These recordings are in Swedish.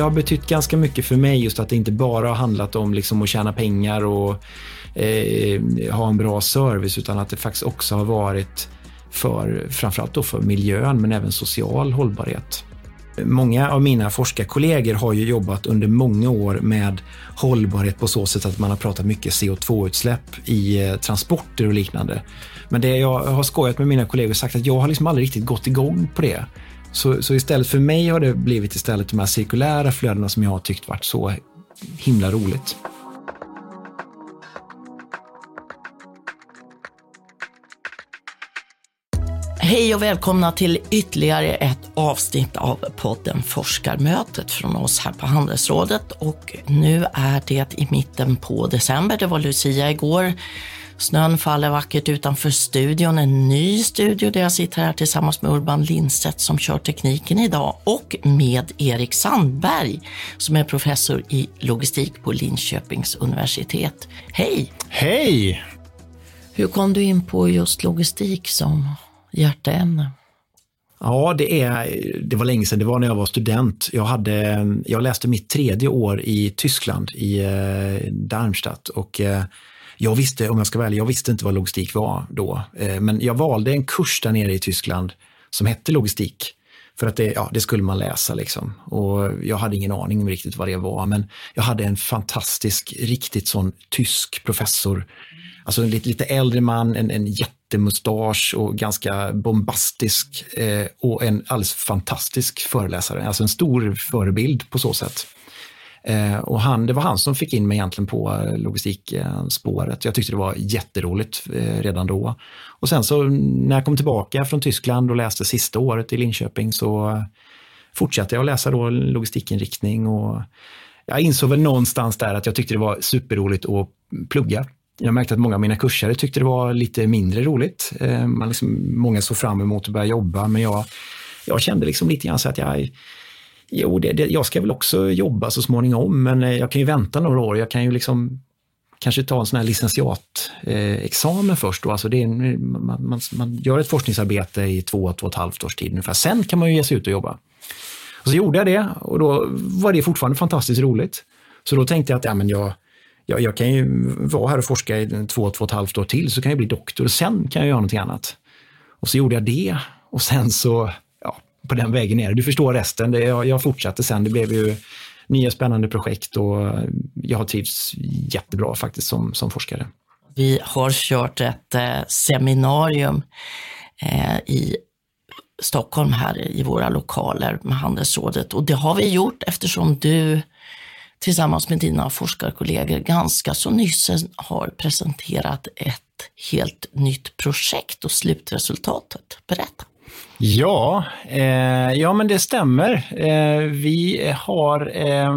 det har betytt ganska mycket för mig just att det inte bara har handlat om liksom att tjäna pengar och eh, ha en bra service utan att det faktiskt också har varit för framförallt då för miljön men även social hållbarhet. Många av mina forskarkollegor har ju jobbat under många år med hållbarhet på så sätt att man har pratat mycket CO2-utsläpp i eh, transporter och liknande. Men det jag har skojat med mina kollegor och sagt att jag har liksom aldrig riktigt gått igång på det. Så, så istället för mig har det blivit istället de här cirkulära flödena som jag har tyckt varit så himla roligt. Hej och välkomna till ytterligare ett avsnitt av podden Forskarmötet från oss här på Handelsrådet. Och nu är det i mitten på december, det var Lucia igår. Snön faller vackert utanför studion, en ny studio där jag sitter här tillsammans med Urban Lindstedt som kör tekniken idag och med Erik Sandberg som är professor i logistik på Linköpings universitet. Hej! Hej! Hur kom du in på just logistik som hjärteämne? Ja, det, är, det var länge sedan. Det var när jag var student. Jag, hade, jag läste mitt tredje år i Tyskland, i eh, Darmstadt. Och, eh, jag visste, om jag ska vara ärlig, jag visste inte vad logistik var då. Eh, men jag valde en kurs där nere i Tyskland som hette logistik. För att det, ja, det skulle man läsa. Liksom. Och jag hade ingen aning om riktigt vad det var, men jag hade en fantastisk, riktigt sån tysk professor. Alltså en lite, lite äldre man, en, en jättemustasch och ganska bombastisk eh, och en alldeles fantastisk föreläsare. Alltså en stor förebild på så sätt. Eh, och han, det var han som fick in mig egentligen på eh, logistikspåret. Jag tyckte det var jätteroligt eh, redan då. Och sen så när jag kom tillbaka från Tyskland och läste sista året i Linköping så fortsatte jag att läsa då logistikinriktning och jag insåg väl någonstans där att jag tyckte det var superroligt att plugga. Jag märkte att många av mina kursare tyckte det var lite mindre roligt. Eh, man liksom, många såg fram emot att börja jobba, men jag, jag kände liksom lite grann så att jag Jo, det, det, jag ska väl också jobba så småningom, men eh, jag kan ju vänta några år. Jag kan ju liksom kanske ta en sån här licentiatexamen eh, först. Då. Alltså det är, man, man, man, gör ett forskningsarbete i två, två och ett halvt års tid ungefär. Sen kan man ju ge sig ut och jobba. Och så gjorde jag det och då var det fortfarande fantastiskt roligt. Så då tänkte jag att ja, men jag, jag, jag kan ju vara här och forska i två, två och ett halvt år till, så kan jag bli doktor och sen kan jag göra någonting annat. Och så gjorde jag det och sen så på den vägen är det. Du förstår resten. Det, jag, jag fortsatte sen. Det blev ju nya spännande projekt och jag har trivts jättebra faktiskt som, som forskare. Vi har kört ett eh, seminarium eh, i Stockholm här i våra lokaler med Handelsrådet och det har vi gjort eftersom du tillsammans med dina forskarkollegor ganska så nyss har presenterat ett helt nytt projekt och slutresultatet. Berätta. Ja, eh, ja men det stämmer. Eh, vi har eh,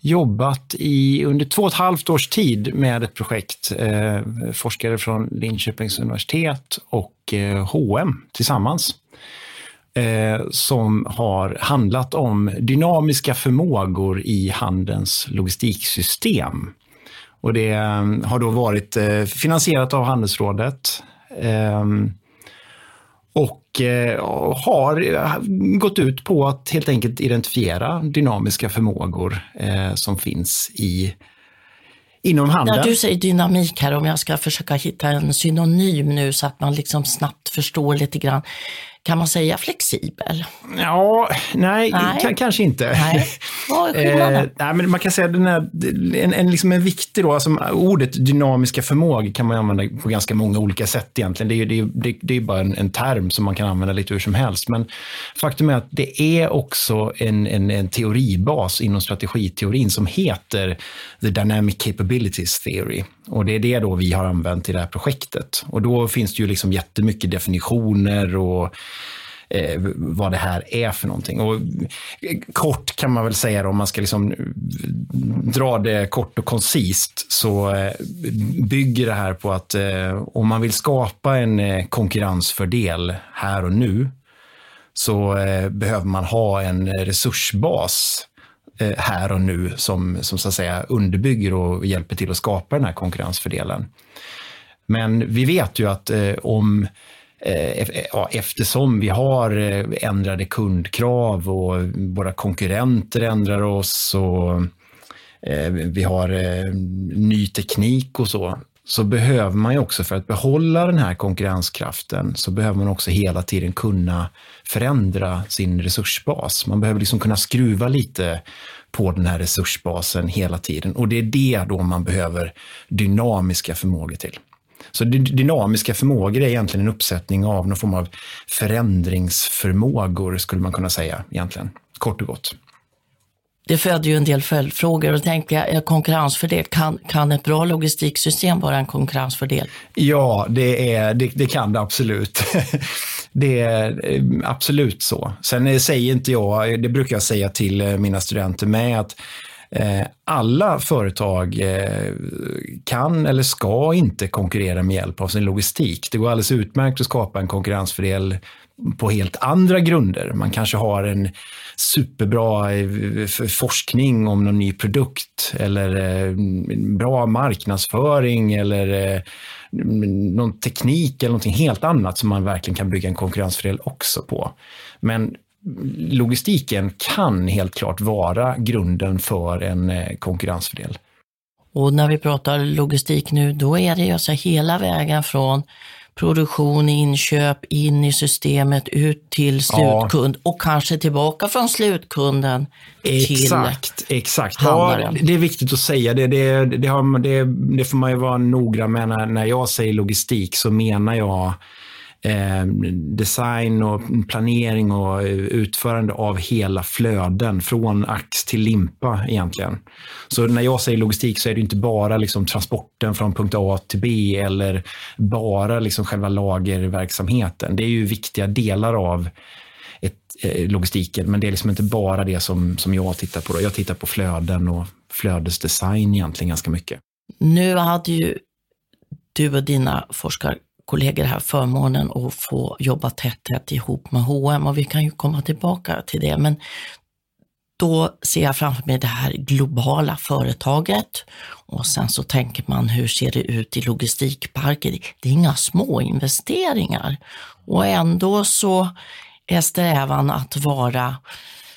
jobbat i under två och ett halvt års tid med ett projekt, eh, forskare från Linköpings universitet och eh, H&M tillsammans eh, som har handlat om dynamiska förmågor i handelns logistiksystem. Och det eh, har då varit eh, finansierat av Handelsrådet eh, och eh, har eh, gått ut på att helt enkelt identifiera dynamiska förmågor eh, som finns i inom handeln. När du säger dynamik här, om jag ska försöka hitta en synonym nu så att man liksom snabbt förstår lite grann. Kan man säga flexibel? Ja, nej, nej. kanske inte. Nej. Vad är eh, nej, men man kan säga den här, en, en, liksom en viktig då, alltså ordet dynamiska förmågor kan man använda på ganska många olika sätt egentligen. Det är, det är, det är bara en, en, term som man kan använda lite hur som helst. Men faktum är att det är också en, en, en teoribas inom strategiteorin som heter The Dynamic Capabilities Theory. Och det är det då vi har använt i det här projektet. Och då finns det ju liksom jättemycket definitioner och eh, vad det här är för någonting. Och eh, kort kan man väl säga, då, om man ska liksom eh, dra det kort och koncist, så eh, bygger det här på att eh, om man vill skapa en eh, konkurrensfördel här och nu, så eh, behöver man ha en resursbas eh, här och nu som, som så att säga underbygger och hjälper till att skapa den här konkurrensfördelen. Men vi vet ju att eh, om Eh, eh, eftersom vi har eh, ändrade kundkrav och våra konkurrenter ändrar oss och vi har ny teknik och så, så behöver man ju också för att behålla den här konkurrenskraften så behöver man också hela tiden kunna förändra sin resursbas. Man behöver liksom kunna skruva lite på den här resursbasen hela tiden och det är det då man behöver dynamiska förmågor till. Så dynamiska förmågor är egentligen en uppsättning av någon form av förändringsförmågor skulle man kunna säga egentligen, kort och gott det föder ju en del följdfrågor och tänker konkurrensfördel, kan, kan ett bra logistiksystem vara en konkurrensfördel? Ja, det, är, det, det kan det absolut. det är eh, absolut så. Sen eh, säger inte jag, det brukar jag säga till eh, mina studenter med, att Eh, alla företag eh, kan eller ska inte konkurrera med hjälp av sin logistik. Det går alldeles utmärkt att skapa en konkurrensfördel på helt andra grunder. Man kanske har en superbra eh, forskning om någon ny produkt eller bra marknadsföring eller någon teknik eller någonting helt annat som man verkligen kan bygga en konkurrensfördel också på. Men logistiken kan helt klart vara grunden för en konkurrensfördel. Och när vi pratar logistik nu, då är det alltså hela vägen från produktion, inköp, in i systemet, ut till slutkund ja. och kanske tillbaka från slutkunden exakt, till Exakt, ja, det är viktigt att säga. Det, det, det, har, det, det får man ju vara noggrann med när, när jag säger logistik så menar jag eh, design och planering och eh, utförande av hela flöden från ax till limpa egentligen. Så när jag säger logistik så är det inte bara liksom transporten från punkt A till B eller bara liksom själva lagerverksamheten. Det är ju viktiga delar av ett, eh, logistiken, men det är liksom inte bara det som, som jag tittar på. Då. Jag tittar på flöden och flödesdesign egentligen ganska mycket. Nu hade ju du och dina forskar kollegor här förmånen att få jobba tätt, tätt ihop med H&M och vi kan ju komma tillbaka till det. Men då ser jag framför mig det här globala företaget och sen så tänker man hur ser det ut i logistikparker? Det är inga små investeringar och ändå så är strävan att vara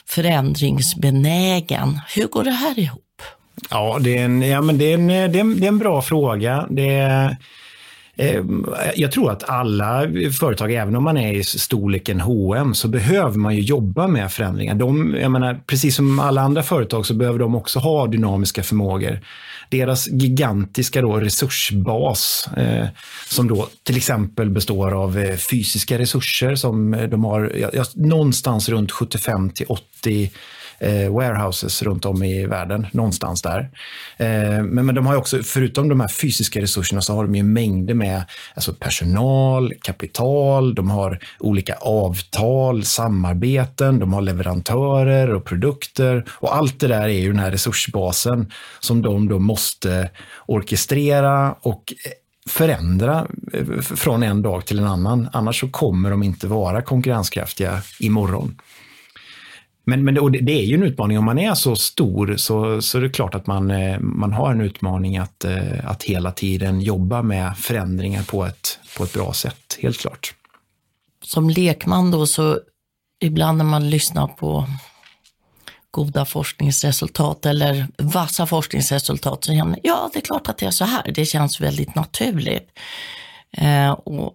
förändringsbenägen. Hur går det här ihop? Ja, det är en, ja, men det är en, det är en, det är en bra fråga. Det är, Ehm, jag tror att alla företag, även om man är i storleken H&M så behöver man ju jobba med förändringar. De, jag menar, precis som alla andra företag så behöver de också ha dynamiska förmågor. Deras gigantiska då resursbas, eh, som då till exempel består av eh, fysiska resurser som eh, de har ja, någonstans runt 75 till 80 eh, warehouses runt om i världen, någonstans där. Eh, men, men de har också, förutom de här fysiska resurserna, så har de ju mängder med alltså personal, kapital, de har olika avtal, samarbeten, de har leverantörer och produkter och allt det där är ju den här resursbasen som de då måste orkestrera och eh, förändra eh, från en dag till en annan. Annars så kommer de inte vara konkurrenskraftiga imorgon. Men, men det, det, är ju en utmaning. Om man är så stor så, så är det klart att man, eh, man har en utmaning att, eh, att hela tiden jobba med förändringar på ett, på ett bra sätt, helt klart. Som lekman då så ibland när man lyssnar på goda forskningsresultat eller vassa forskningsresultat så känner man, ja det är klart att det är så här, det känns väldigt naturligt. Eh, och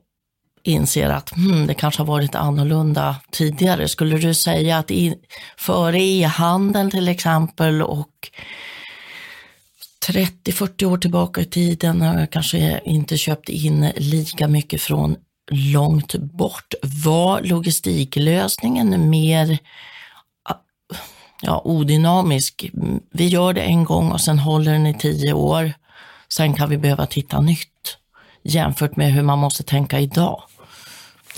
inser att hmm, det kanske har varit annorlunda tidigare. Skulle du säga att i, före e-handeln till exempel och 30-40 år tillbaka i tiden har jag kanske inte köpt in lika mycket från långt bort. Var logistiklösningen mer ah, ja, odynamisk? Vi gör det en gång och sen håller den i tio år. Sen kan vi behöva titta nytt jämfört med hur man måste tänka idag.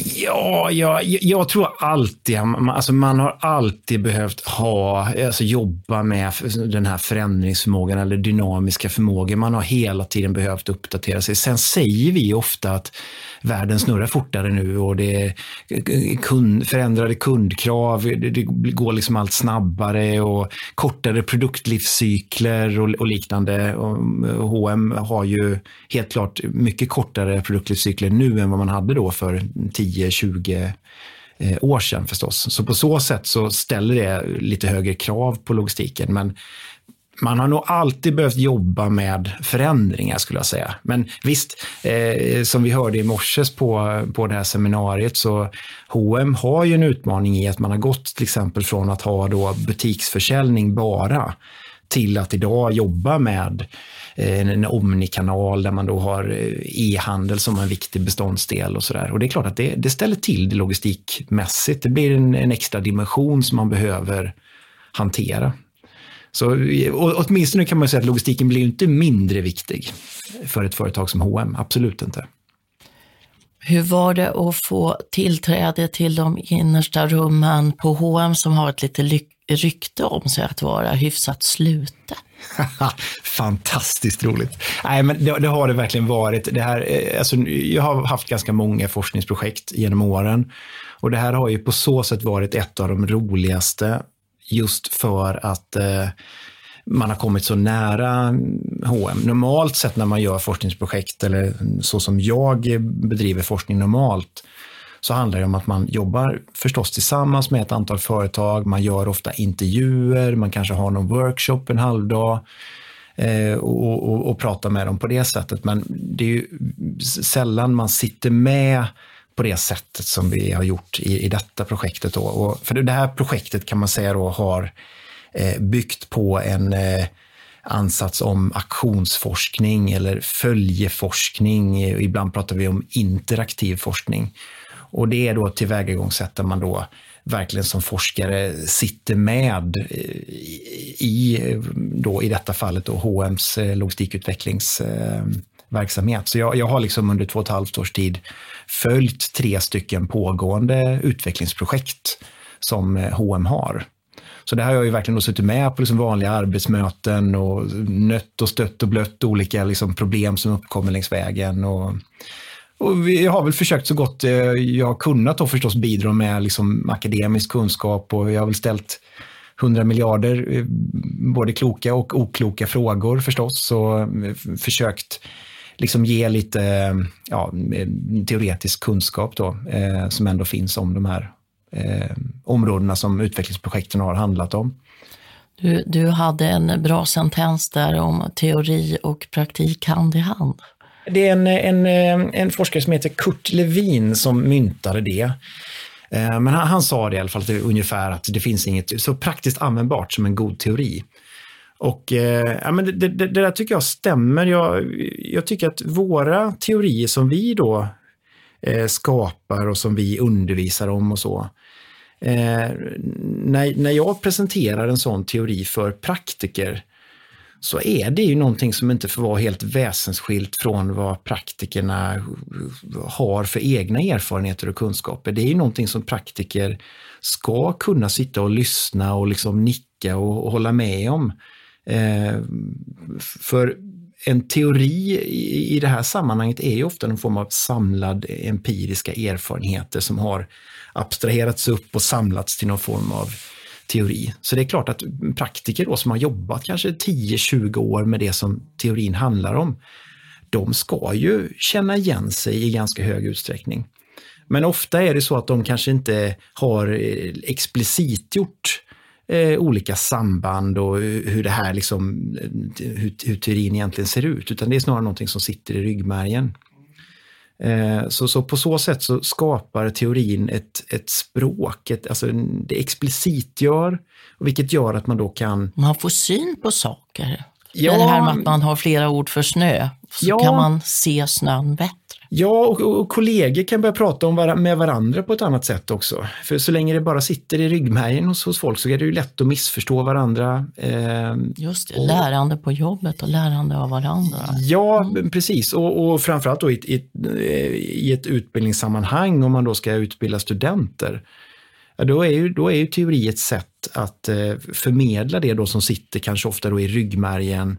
Ja, ja jag tror alltid, alltså man har alltid behövt ha, alltså jobba med den här förändringsförmågan eller dynamiska förmågan. Man har hela tiden behövt uppdatera sig. Sen säger vi ofta att världen snurrar fortare nu och det är kund, förändrade kundkrav, det, går liksom allt snabbare och kortare produktlivscykler och, och liknande. Och H&M har ju helt klart mycket kortare produktlivscykler nu än vad man hade då för 10-20 eh, år sedan förstås. Så på så sätt så ställer det lite högre krav på logistiken. Men man har nog alltid behövt jobba med förändringar skulle jag säga. Men visst, eh, som vi hörde i morse på, på det här seminariet så H&M har ju en utmaning i att man har gått till exempel från att ha då butiksförsäljning bara till att idag jobba med eh, en omnikanal där man då har eh, e-handel som en viktig beståndsdel och sådär. Och det är klart att det, det ställer till det logistikmässigt. Det blir en, en extra dimension som man behöver hantera. Så åtminstone kan man säga att logistiken blir inte mindre viktig för ett företag som H&M. absolut inte. Hur var det att få tillträde till de innersta rummen på H&M som har ett lite rykte om sig att vara hyfsat sluten. Fantastiskt roligt. Nej, men det, det, har det verkligen varit. Det här, eh, alltså, jag har haft ganska många forskningsprojekt genom åren och det här har ju på så sätt varit ett av de roligaste just för att eh, man har kommit så nära H&M. Normalt sett när man gör forskningsprojekt eller så som jag bedriver forskning normalt så handlar det om att man jobbar förstås tillsammans med ett antal företag. Man gör ofta intervjuer, man kanske har någon workshop en halvdag eh, och, och, och pratar med dem på det sättet. Men det är ju sällan man sitter med på det sättet som vi har gjort i, i detta projektet. Då. Och för det här projektet kan man säga då har eh, byggt på en eh, ansats om aktionsforskning eller följeforskning. Ibland pratar vi om interaktiv forskning. Och det är då ett tillvägagångssätt där man då verkligen som forskare sitter med eh, i, då, i detta fallet då H&M's eh, logistikutvecklingsverksamhet. Eh, så jag, jag har liksom under två och ett halvt års tid följt tre stycken pågående utvecklingsprojekt som H&M har. Så det här har jag ju verkligen suttit med på liksom vanliga arbetsmöten och nött och stött och blött olika liksom problem som uppkommer längs vägen. Och, och vi har väl försökt så gott eh, jag har kunnat då förstås bidra med liksom akademisk kunskap och jag har väl ställt 100 miljarder, eh, både kloka och okloka frågor förstås, och eh, försökt liksom ge lite ja, teoretisk kunskap då, eh, som ändå finns om de här eh, områdena som utvecklingsprojekten har handlat om. Du, du hade en bra sentens där om teori och praktik hand i hand. Det är en, en, en forskare som heter Kurt Levin som myntade det. Eh, men han, han, sa det i alla fall ungefär att det finns inget så praktiskt användbart som en god teori. Och eh, ja, men det, det, det, där tycker jag stämmer. Jag, jag tycker att våra teorier som vi då eh, skapar och som vi undervisar om och så. Eh, när, när jag presenterar en sån teori för praktiker så är det ju någonting som inte får vara helt väsensskilt från vad praktikerna har för egna erfarenheter och kunskaper. Det är ju någonting som praktiker ska kunna sitta och lyssna och liksom nicka och, och hålla med om. Eh, för en teori i det här sammanhanget är ju ofta en form av samlad empiriska erfarenheter som har abstraherats upp och samlats till någon form av teori. Så det är klart att praktiker då som har jobbat kanske 10-20 år med det som teorin handlar om, de ska ju känna igen sig i ganska hög utsträckning. Men ofta är det så att de kanske inte har eh, explicit gjort eh, olika samband och hur det här liksom, eh, hur, hur teorin egentligen ser ut, utan det är snarare någonting som sitter i ryggmärgen. Eh, så, så på så sätt så skapar teorin ett, ett språk, ett, alltså det explicit gör, vilket gör att man då kan... Man får syn på saker. Ja, det här med att man har flera ord för snö, så ja, kan man se snön bättre. Ja, och, och, kollegor kan börja prata om var med varandra på ett annat sätt också. För så länge det bara sitter i ryggmärgen hos, hos folk så är det ju lätt att missförstå varandra. Eh, Just det, och, lärande på jobbet och lärande av varandra. Ja, mm. precis. Och, och framförallt då i, i, i ett utbildningssammanhang om man då ska utbilda studenter. Ja, då, är ju, då är ju teori ett sätt att eh, förmedla det då som sitter kanske ofta då i ryggmärgen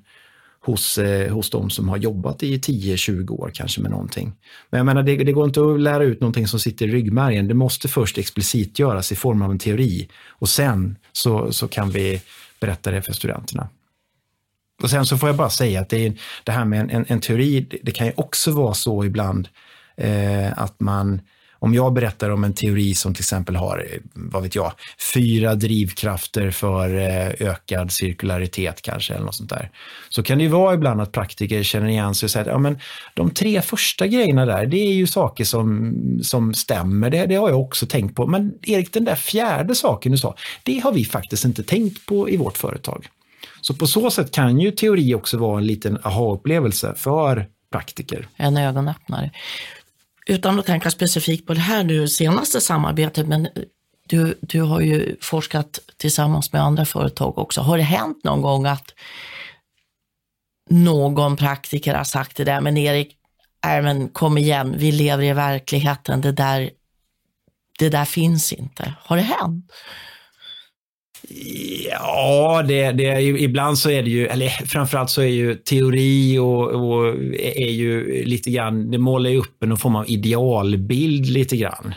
hos, eh, hos de som har jobbat i 10-20 år kanske med någonting. Men jag menar, det, det, går inte att lära ut någonting som sitter i ryggmärgen. Det måste först explicit göras i form av en teori och sen så, så kan vi berätta det för studenterna. Och sen så får jag bara säga att det, är, det här med en, en, en teori, det, det, kan ju också vara så ibland eh, att man om jag berättar om en teori som till exempel har, eh, vad vet jag, fyra drivkrafter för eh, ökad cirkularitet kanske, eller något sånt där. Så kan det ju vara ibland att praktiker känner igen sig och säger att ja, men de tre första grejerna där, det är ju saker som, som stämmer, det, det har jag också tänkt på. Men Erik, den där fjärde saken du sa, det har vi faktiskt inte tänkt på i vårt företag. Så på så sätt kan ju teori också vara en liten aha-upplevelse för praktiker. En ögonöppnare utan att tänka specifikt på det här nu senaste samarbetet, men du, du har ju forskat tillsammans med andra företag också. Har det hänt någon gång att någon praktiker har sagt det där, men Erik, äh, men kom igen, vi lever i verkligheten, det där, det där finns inte. Har det hänt? Ja, det, det är ju, ibland så är det ju, eller framförallt så är ju teori och, och är ju lite grann, det målar ju upp en form av idealbild lite grann.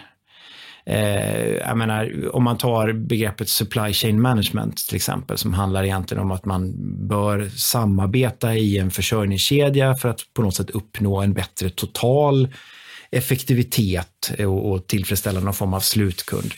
Eh, jag menar, om man tar begreppet supply chain management till exempel, som handlar egentligen om att man bör samarbeta i en försörjningskedja för att på något sätt uppnå en bättre total effektivitet och, och tillfredsställa någon form av slutkund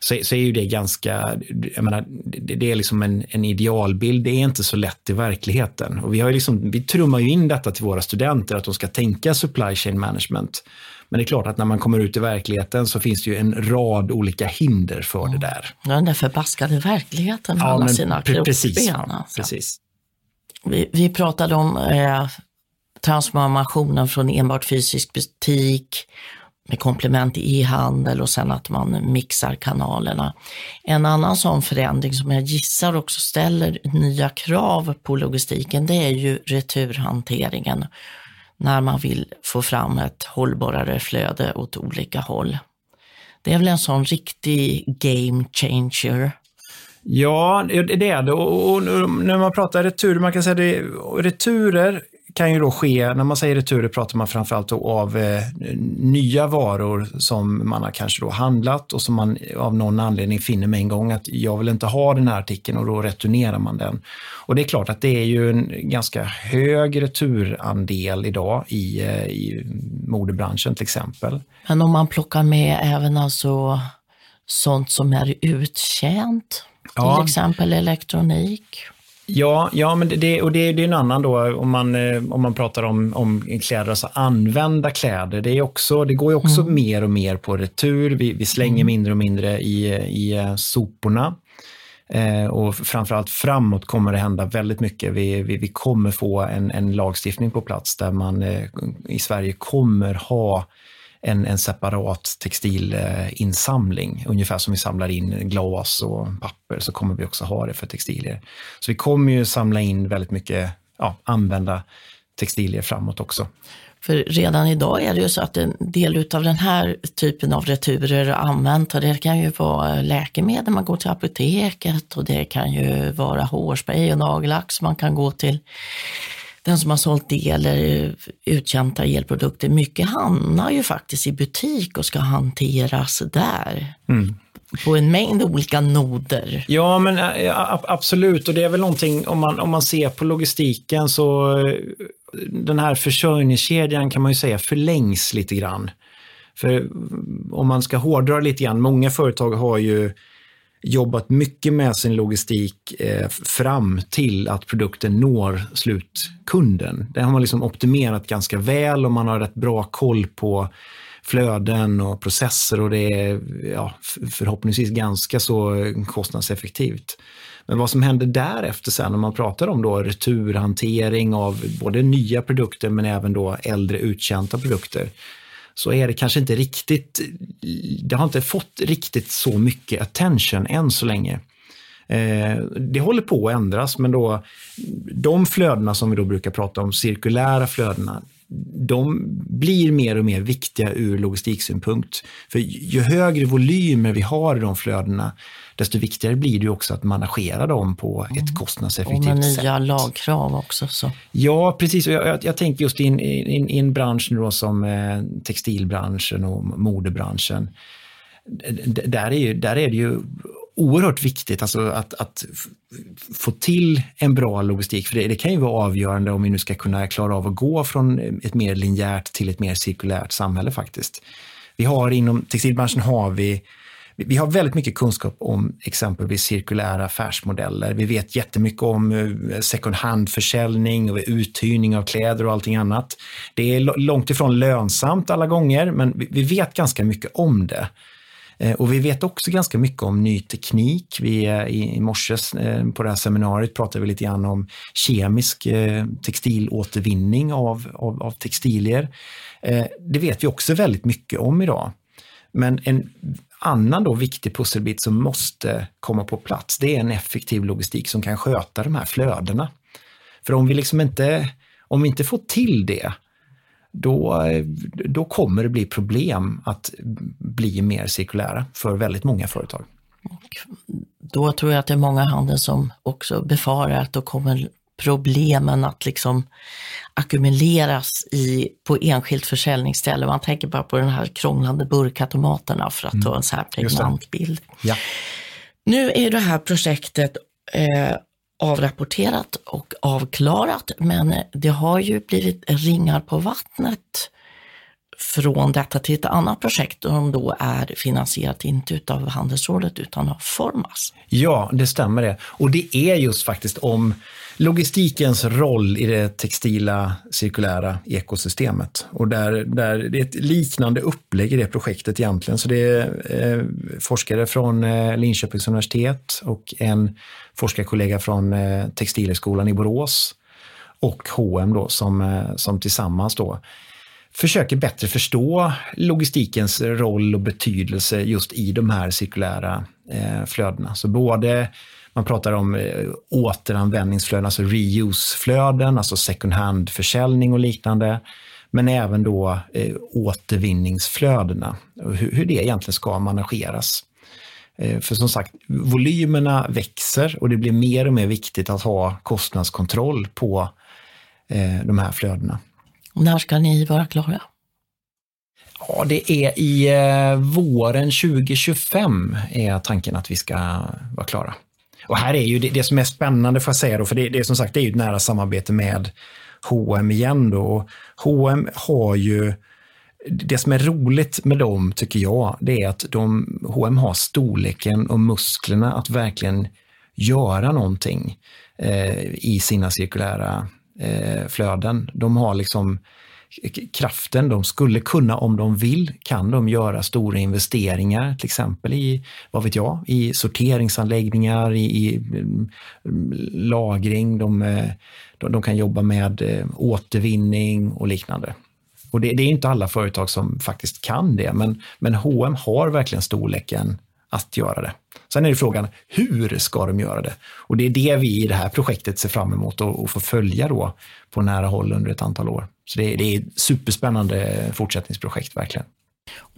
så, så är ju det ganska, jag menar, det, det är liksom en, en, idealbild, det är inte så lätt i verkligheten. Och vi, har liksom, vi trummar ju in detta till våra studenter, att de ska tänka supply chain management. Men det är klart att när man kommer ut i verkligheten så finns det ju en rad olika hinder för det där. Ja, den där förbaskade verkligheten med ja, alla sina krokben. Precis. Alltså. precis. Vi, vi pratade om eh, transformationen från enbart fysisk butik med komplement i e-handel och sen att man mixar kanalerna. En annan sån förändring som jag gissar också ställer nya krav på logistiken, det är ju returhanteringen när man vill få fram ett hållbarare flöde åt olika håll. Det är väl en sån riktig game changer. Ja, det är det. Och, när man pratar returer, man kan säga det, returer kan ju då ske, när man säger returer pratar man framförallt av eh, nya varor som man har kanske då handlat och som man av någon anledning finner med en gång att jag vill inte ha den här artikeln och då returnerar man den. Och det är klart att det är ju en ganska hög returandel idag i, eh, i modebranschen till exempel. Men om man plockar med även alltså sånt som är uttjänt, till ja. exempel elektronik? Ja, ja men det, och det, det är en annan då om man, eh, om man pratar om, om kläder, alltså använda kläder. Det, är också, det går ju också mm. mer och mer på retur. Vi, vi slänger mm. mindre och mindre i, i eh, soporna. Eh, och framförallt framåt kommer det hända väldigt mycket. Vi, vi, vi kommer få en, en lagstiftning på plats där man eh, i Sverige kommer ha en, en separat textilinsamling. Ungefär som vi samlar in glas och papper så kommer vi också ha det för textilier. Så vi kommer ju samla in väldigt mycket, ja, använda textilier framåt också. För redan idag är det ju så att en del av den här typen av returer använt, och det kan ju vara läkemedel, man går till apoteket och det kan ju vara hårspray och nagellack som man kan gå till den som har sålt el eller uttjänta elprodukter, mycket hamnar ju faktiskt i butik och ska hanteras där. Mm. På en mängd olika noder. Ja, men absolut. Och det är väl någonting, om man, om man ser på logistiken så den här försörjningskedjan kan man ju säga förlängs lite grann. För om man ska hårdra lite grann, många företag har ju jobbat mycket med sin logistik eh, fram till att produkten når slutkunden. Det har man liksom optimerat ganska väl och man har rätt bra koll på flöden och processer och det är ja, förhoppningsvis ganska så kostnadseffektivt. Men vad som händer därefter sen när man pratar om då returhantering av både nya produkter men även då äldre uttjänta produkter så är det kanske inte riktigt, det har inte fått riktigt så mycket attention än så länge. Eh, det håller på att ändras, men då, de flödena som vi då brukar prata om, cirkulära flödena, de blir mer och mer viktiga ur logistiksynpunkt. För ju högre volymer vi har i de flödena, desto viktigare blir det också att managera dem på ett mm. kostnadseffektivt sätt. Och med nya sätt. lagkrav också. Så. Ja, precis. Jag, jag, jag tänker just i en, in, in bransch då som eh, textilbranschen och modebranschen. Där är, ju, där är det ju oerhört viktigt alltså att, att få till en bra logistik. För det, det, kan ju vara avgörande om vi nu ska kunna klara av att gå från eh, ett mer linjärt till ett mer cirkulärt samhälle faktiskt. Vi har inom textilbranschen har vi vi har väldigt mycket kunskap om exempelvis cirkulära affärsmodeller. Vi vet jättemycket om eh, second hand-försäljning och uthyrning av kläder och allting annat. Det är långt ifrån lönsamt alla gånger, men vi vet ganska mycket om det. Eh, och vi vet också ganska mycket om ny teknik. Vi, eh, I morse eh, på det här seminariet pratade vi lite grann om kemisk textilåtervinning av, av, av textilier. Det vet vi också väldigt mycket om idag. Men en annan då viktig pusselbit som måste komma på plats, det är en effektiv logistik som kan sköta de här flödena. För om vi liksom inte, om vi inte får till det, då, då kommer det bli problem att bli mer cirkulära för väldigt många företag. Och då tror jag att det är många handel som också befarar att då kommer problemen att liksom ackumuleras i, på enskilt försäljningsställe. Man tänker bara på den här krånglande burkautomaterna för att mm. ta en så här pregnant bild. Ja. Nu är det här projektet eh, avrapporterat och avklarat, men det har ju blivit ringar på vattnet från detta till ett annat projekt som då är finansierat inte utav Handelsrådet utan av Formas. Ja, det stämmer det. Och det är just faktiskt om logistikens roll i det textila cirkulära ekosystemet. Och där, där det är ett liknande upplägg i det projektet egentligen. Så det är eh, forskare från eh, Linköpings universitet och en forskarkollega från eh, Textilhögskolan i Borås och H&M då som, eh, som tillsammans då försöker bättre förstå logistikens roll och betydelse just i de här cirkulära eh, flödena. Så både man pratar om eh, återanvändningsflöden, alltså reuse-flöden, alltså second hand-försäljning och liknande. Men även då eh, återvinningsflödena och hur, hur det egentligen ska manageras. Eh, för som sagt, volymerna växer och det blir mer och mer viktigt att ha kostnadskontroll på eh, de här flödena. När ska ni vara klara? Ja, det är i eh, våren 2025 är tanken att vi ska vara klara. Och här är ju det, det som är spännande får jag säga då, för det, det är som sagt det är ju ett nära samarbete med H&M igen då. H&M har ju det som är roligt med dem, tycker jag, det är att de, H&M har storleken och musklerna att verkligen göra någonting eh, i sina cirkulära eh, flöden. De har liksom kraften. De skulle kunna, om de vill, kan de göra stora investeringar, till exempel i, vad vet jag, i sorteringsanläggningar, i, i mm, lagring. De, eh, de, de, kan jobba med eh, återvinning och liknande. Och det, det, är inte alla företag som faktiskt kan det, men, men H&M har verkligen storleken att göra det. Sen är det frågan, hur ska de göra det? Och det är det vi i det här projektet ser fram emot att få följa då på nära håll under ett antal år. Så det är, det är ett superspännande fortsättningsprojekt verkligen.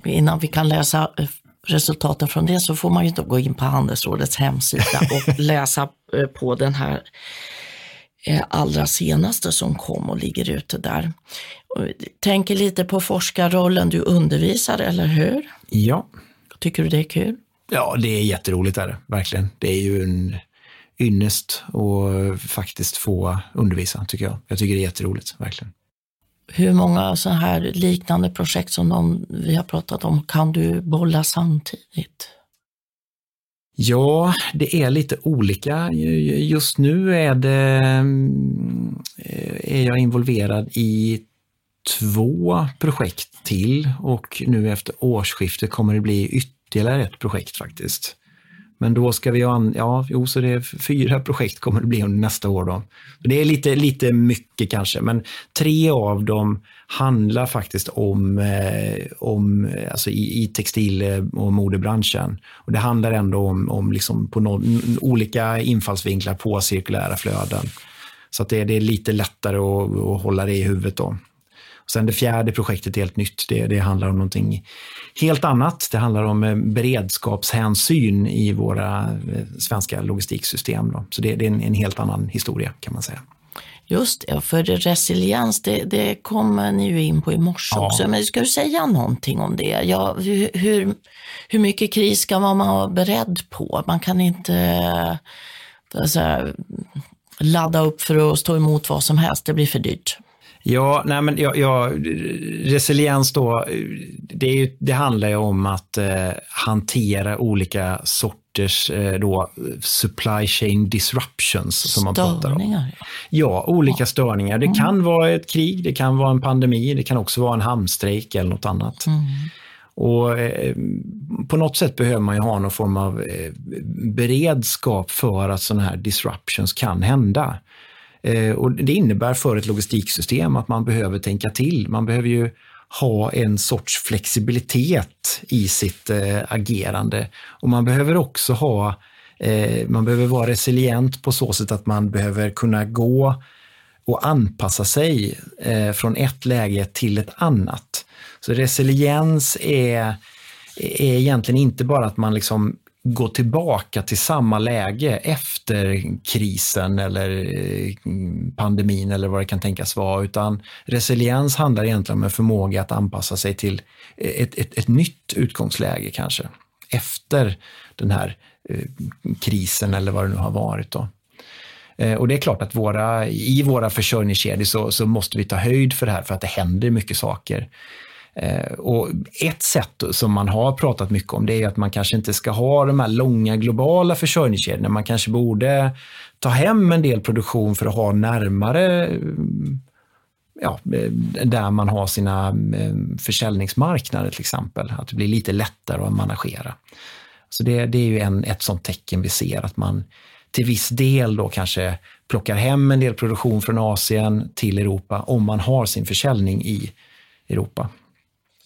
Innan vi kan läsa eh, resultaten från det så får man ju då gå in på Handelsrådets hemsida och läsa eh, på den här eh, allra senaste som kom och ligger ute där. Tänker lite på forskarrollen, du undervisar, eller hur? Ja. Tycker du det är kul? Ja, det är jätteroligt, är det, verkligen. Det är ju en ynnest att faktiskt få undervisa, tycker jag. Jag tycker det är jätteroligt, verkligen. Hur många så här liknande projekt som de vi har pratat om kan du bolla samtidigt? Ja, det är lite olika. Just nu är, det, eh, är jag involverad i två projekt till och nu efter årsskiftet kommer det bli ytterligare ett projekt faktiskt. Men då ska vi ha, ja, jo, så det är fyra projekt kommer det bli under nästa år då. Det är lite, lite mycket kanske, men tre av dem handlar faktiskt om, eh, om eh, alltså i, i textil eh, och modebranschen. Och det handlar ändå om, om liksom på no, olika infallsvinklar på cirkulära flöden. Så att det, det är lite lättare att, att hålla det i huvudet då. Sen det fjärde projektet är helt nytt. Det, det handlar om någonting helt annat. Det handlar om eh, beredskapshänsyn i våra eh, svenska logistiksystem. Då. Så det, det är en, en, helt annan historia kan man säga. Just det, för resiliens, det, det kommer ni ju in på i morse ja. också. Men ska du säga någonting om det? Ja, hur, hur mycket kris ska man vara beredd på? Man kan inte alltså, ladda upp för att stå emot vad som helst, det blir för dyrt. Ja, nej men ja, ja, resiliens då, det, är, det handlar ju om att eh, hantera olika sorters eh, då, supply chain disruptions. Som man pratar om. Ja, olika störningar. Det mm. kan vara ett krig, det kan vara en pandemi, det kan också vara en hamnstrejk eller något annat. Mm. Och eh, På något sätt behöver man ju ha någon form av eh, beredskap för att sådana här disruptions kan hända. Eh, och det innebär för ett logistiksystem att man behöver tänka till. Man behöver ju ha en sorts flexibilitet i sitt eh, agerande. Och man behöver också ha, eh, man behöver vara resilient på så sätt att man behöver kunna gå och anpassa sig från ett läge till ett annat. Så resiliens är, är egentligen inte bara att man liksom gå tillbaka till samma läge efter krisen eller eh, pandemin eller vad det kan tänkas vara, utan resiliens handlar egentligen om en förmåga att anpassa sig till eh, ett, ett, ett nytt utgångsläge kanske, efter den här eh, krisen eller vad det nu har varit. Då. Och det är klart att våra, i våra försörjningskedjor så, så måste vi ta höjd för det här för att det händer mycket saker. Eh, och ett sätt som man har pratat mycket om det är att man kanske inte ska ha de här långa globala försörjningskedjorna. Man kanske borde ta hem en del produktion för att ha närmare eh, ja, eh, där man har sina försäljningsmarknader till exempel. Att det blir lite lättare att managera. Så det, det är ju en, ett sånt tecken vi ser att man till viss del då kanske plockar hem en del produktion från Asien till Europa om man har sin försäljning i Europa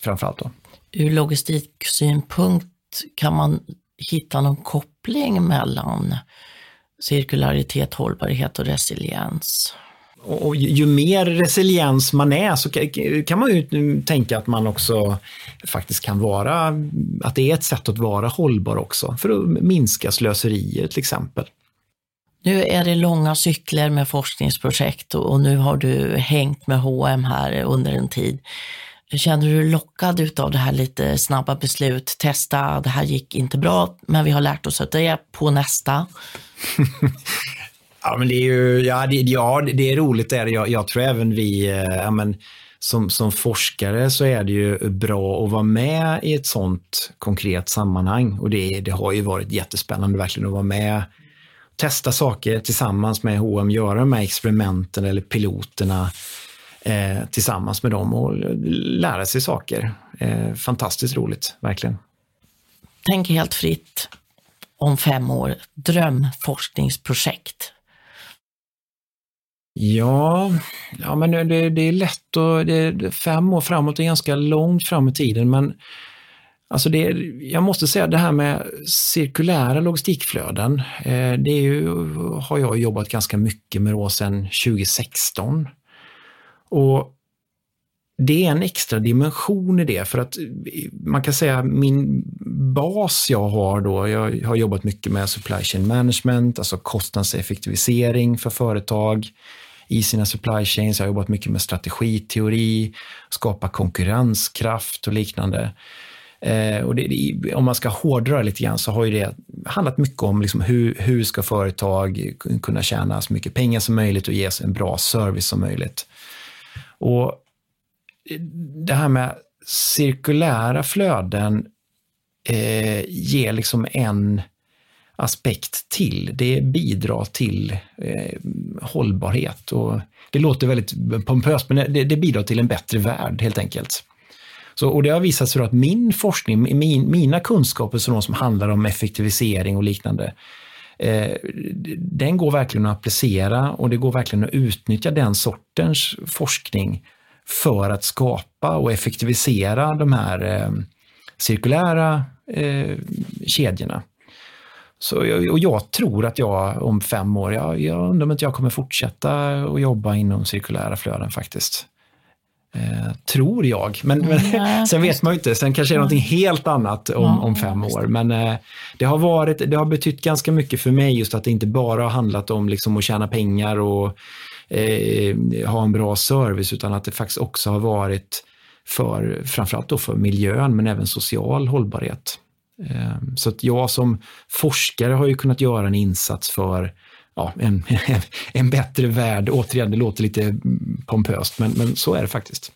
framförallt. Då. Ur logistiksynpunkt kan man hitta någon koppling mellan cirkularitet, hållbarhet och resiliens? Och ju mer resiliens man är så kan man ju tänka att man också faktiskt kan vara, att det är ett sätt att vara hållbar också, för att minska slöserier till exempel. Nu är det långa cykler med forskningsprojekt och nu har du hängt med H&M här under en tid. Känner du dig lockad av det här lite snabba beslut, testa, det här gick inte bra, men vi har lärt oss att det är på nästa? ja, men det är ju, ja, det, ja, det är roligt. Det är Jag, jag tror även vi, eh, ja, men, som, som forskare så är det ju bra att vara med i ett sånt konkret sammanhang. Och det, det har ju varit jättespännande verkligen att vara med testa saker tillsammans med H&M, göra de här experimenten eller piloterna eh, tillsammans med dem och lära sig saker. Eh, fantastiskt roligt, verkligen. Tänk helt fritt om fem år, drömforskningsprojekt. Ja, ja men det, det är lätt och det, fem år framåt är ganska långt fram i tiden, men Alltså det, jag måste säga det här med cirkulära logistikflöden, eh, det ju, har jag jobbat ganska mycket med då sedan 2016. Och det är en extra dimension i det för att eh, man kan säga min bas jag har då, jag har jobbat mycket med supply chain management, alltså kostnadseffektivisering för företag i sina supply chains. Jag har jobbat mycket med strategiteori, skapa konkurrenskraft och liknande. Eh, och det, om man ska hårdra lite grann så har ju det handlat mycket om liksom hur, hur ska företag kunna tjäna så mycket pengar som möjligt och ges en bra service som möjligt. Och det här med cirkulära flöden eh, ger liksom en aspekt till. Det bidrar till eh, hållbarhet. Och det låter väldigt pompöst, men det, det, bidrar till en bättre värld helt enkelt. Så, och det har visat sig att min forskning, min, mina kunskaper som, som handlar om effektivisering och liknande, eh, den går verkligen att applicera och det går verkligen att utnyttja den sortens forskning för att skapa och effektivisera de här eh, cirkulära eh, kedjorna. Så, och jag tror att jag om fem år, jag, jag undrar om inte jag kommer fortsätta att jobba inom cirkulära flöden faktiskt. Eh, tror jag, men, men mm, sen vet man ju inte. Sen kanske det är någonting helt annat om, ja, om fem år. Men eh, det, har varit, det har betytt ganska mycket för mig just att det inte bara har handlat om liksom, att tjäna pengar och eh, ha en bra service, utan att det faktiskt också har varit för, framförallt då för miljön, men även social hållbarhet. Eh, så att jag som forskare har ju kunnat göra en insats för ja, en, en bättre värld. Återigen, det låter lite pompöst, men, men så är det faktiskt.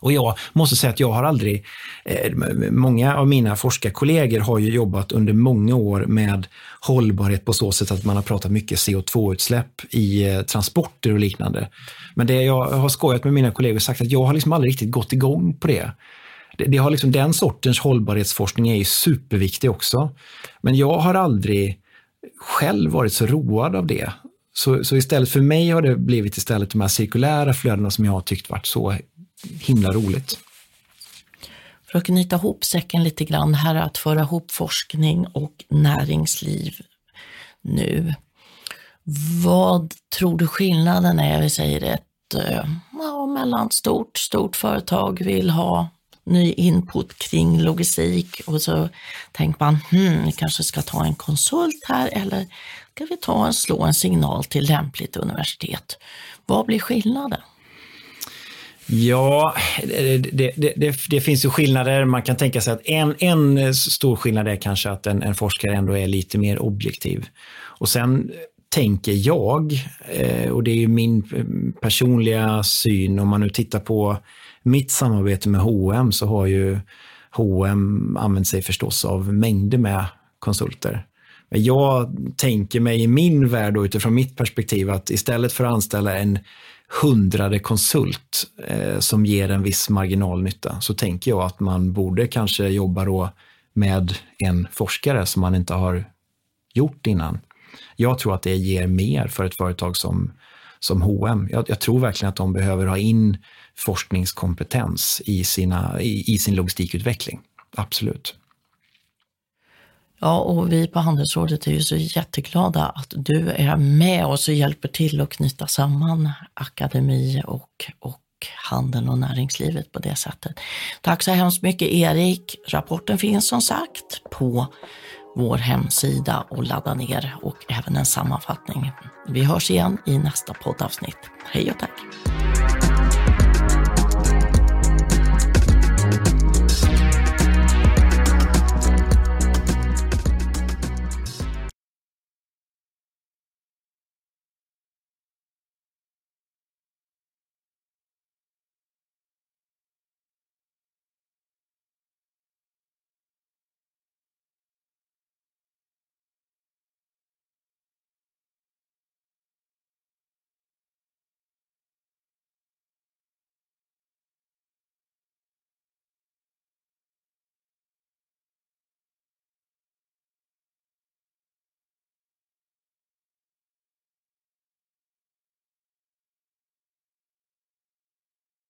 Och jag måste säga att jag har aldrig, eh, många av mina forskarkollegor har ju jobbat under många år med hållbarhet på så sätt att man har pratat mycket CO2-utsläpp i eh, transporter och liknande. Men det jag har skojat med mina kollegor och sagt att jag har liksom aldrig riktigt gått igång på det. Det, det har liksom, den sortens hållbarhetsforskning är ju superviktig också. Men jag har aldrig själv varit så road av det. Så, så istället för mig har det blivit istället de här cirkulära flödena som jag har tyckt varit så himla roligt. För att knyta ihop säcken lite grann här, att föra ihop forskning och näringsliv nu. Vad tror du skillnaden är, vi säger ett eh, ja, mellanstort, stort företag vill ha ny input kring logistik och så tänker man, hmm, vi kanske ska ta en konsult här eller ska vi ta och slå en signal till lämpligt universitet? Vad blir skillnaden? Ja, det, det, det, det, finns ju skillnader. Man kan tänka sig att en, en stor skillnad är kanske att en, en forskare ändå är lite mer objektiv. Och sen tänker jag, eh, och det är ju min personliga syn, om man nu tittar på mitt samarbete med H&M så har ju H&M använt sig förstås av mängder med konsulter. Men jag tänker mig i min värld och utifrån mitt perspektiv att istället för att anställa en hundrade konsult eh, som ger en viss marginalnytta så tänker jag att man borde kanske jobba då med en forskare som man inte har gjort innan. Jag tror att det ger mer för ett företag som, som H&M. Jag, jag tror verkligen att de behöver ha in forskningskompetens i, sina, i, i sin logistikutveckling. Absolut. Ja, och vi på Handelsrådet är ju så jätteglada att du är med oss och hjälper till att knyta samman akademi och, och handeln och näringslivet på det sättet. Tack så hemskt mycket Erik. Rapporten finns som sagt på vår hemsida och ladda ner och även en sammanfattning. Vi hörs igen i nästa poddavsnitt. Hej och tack!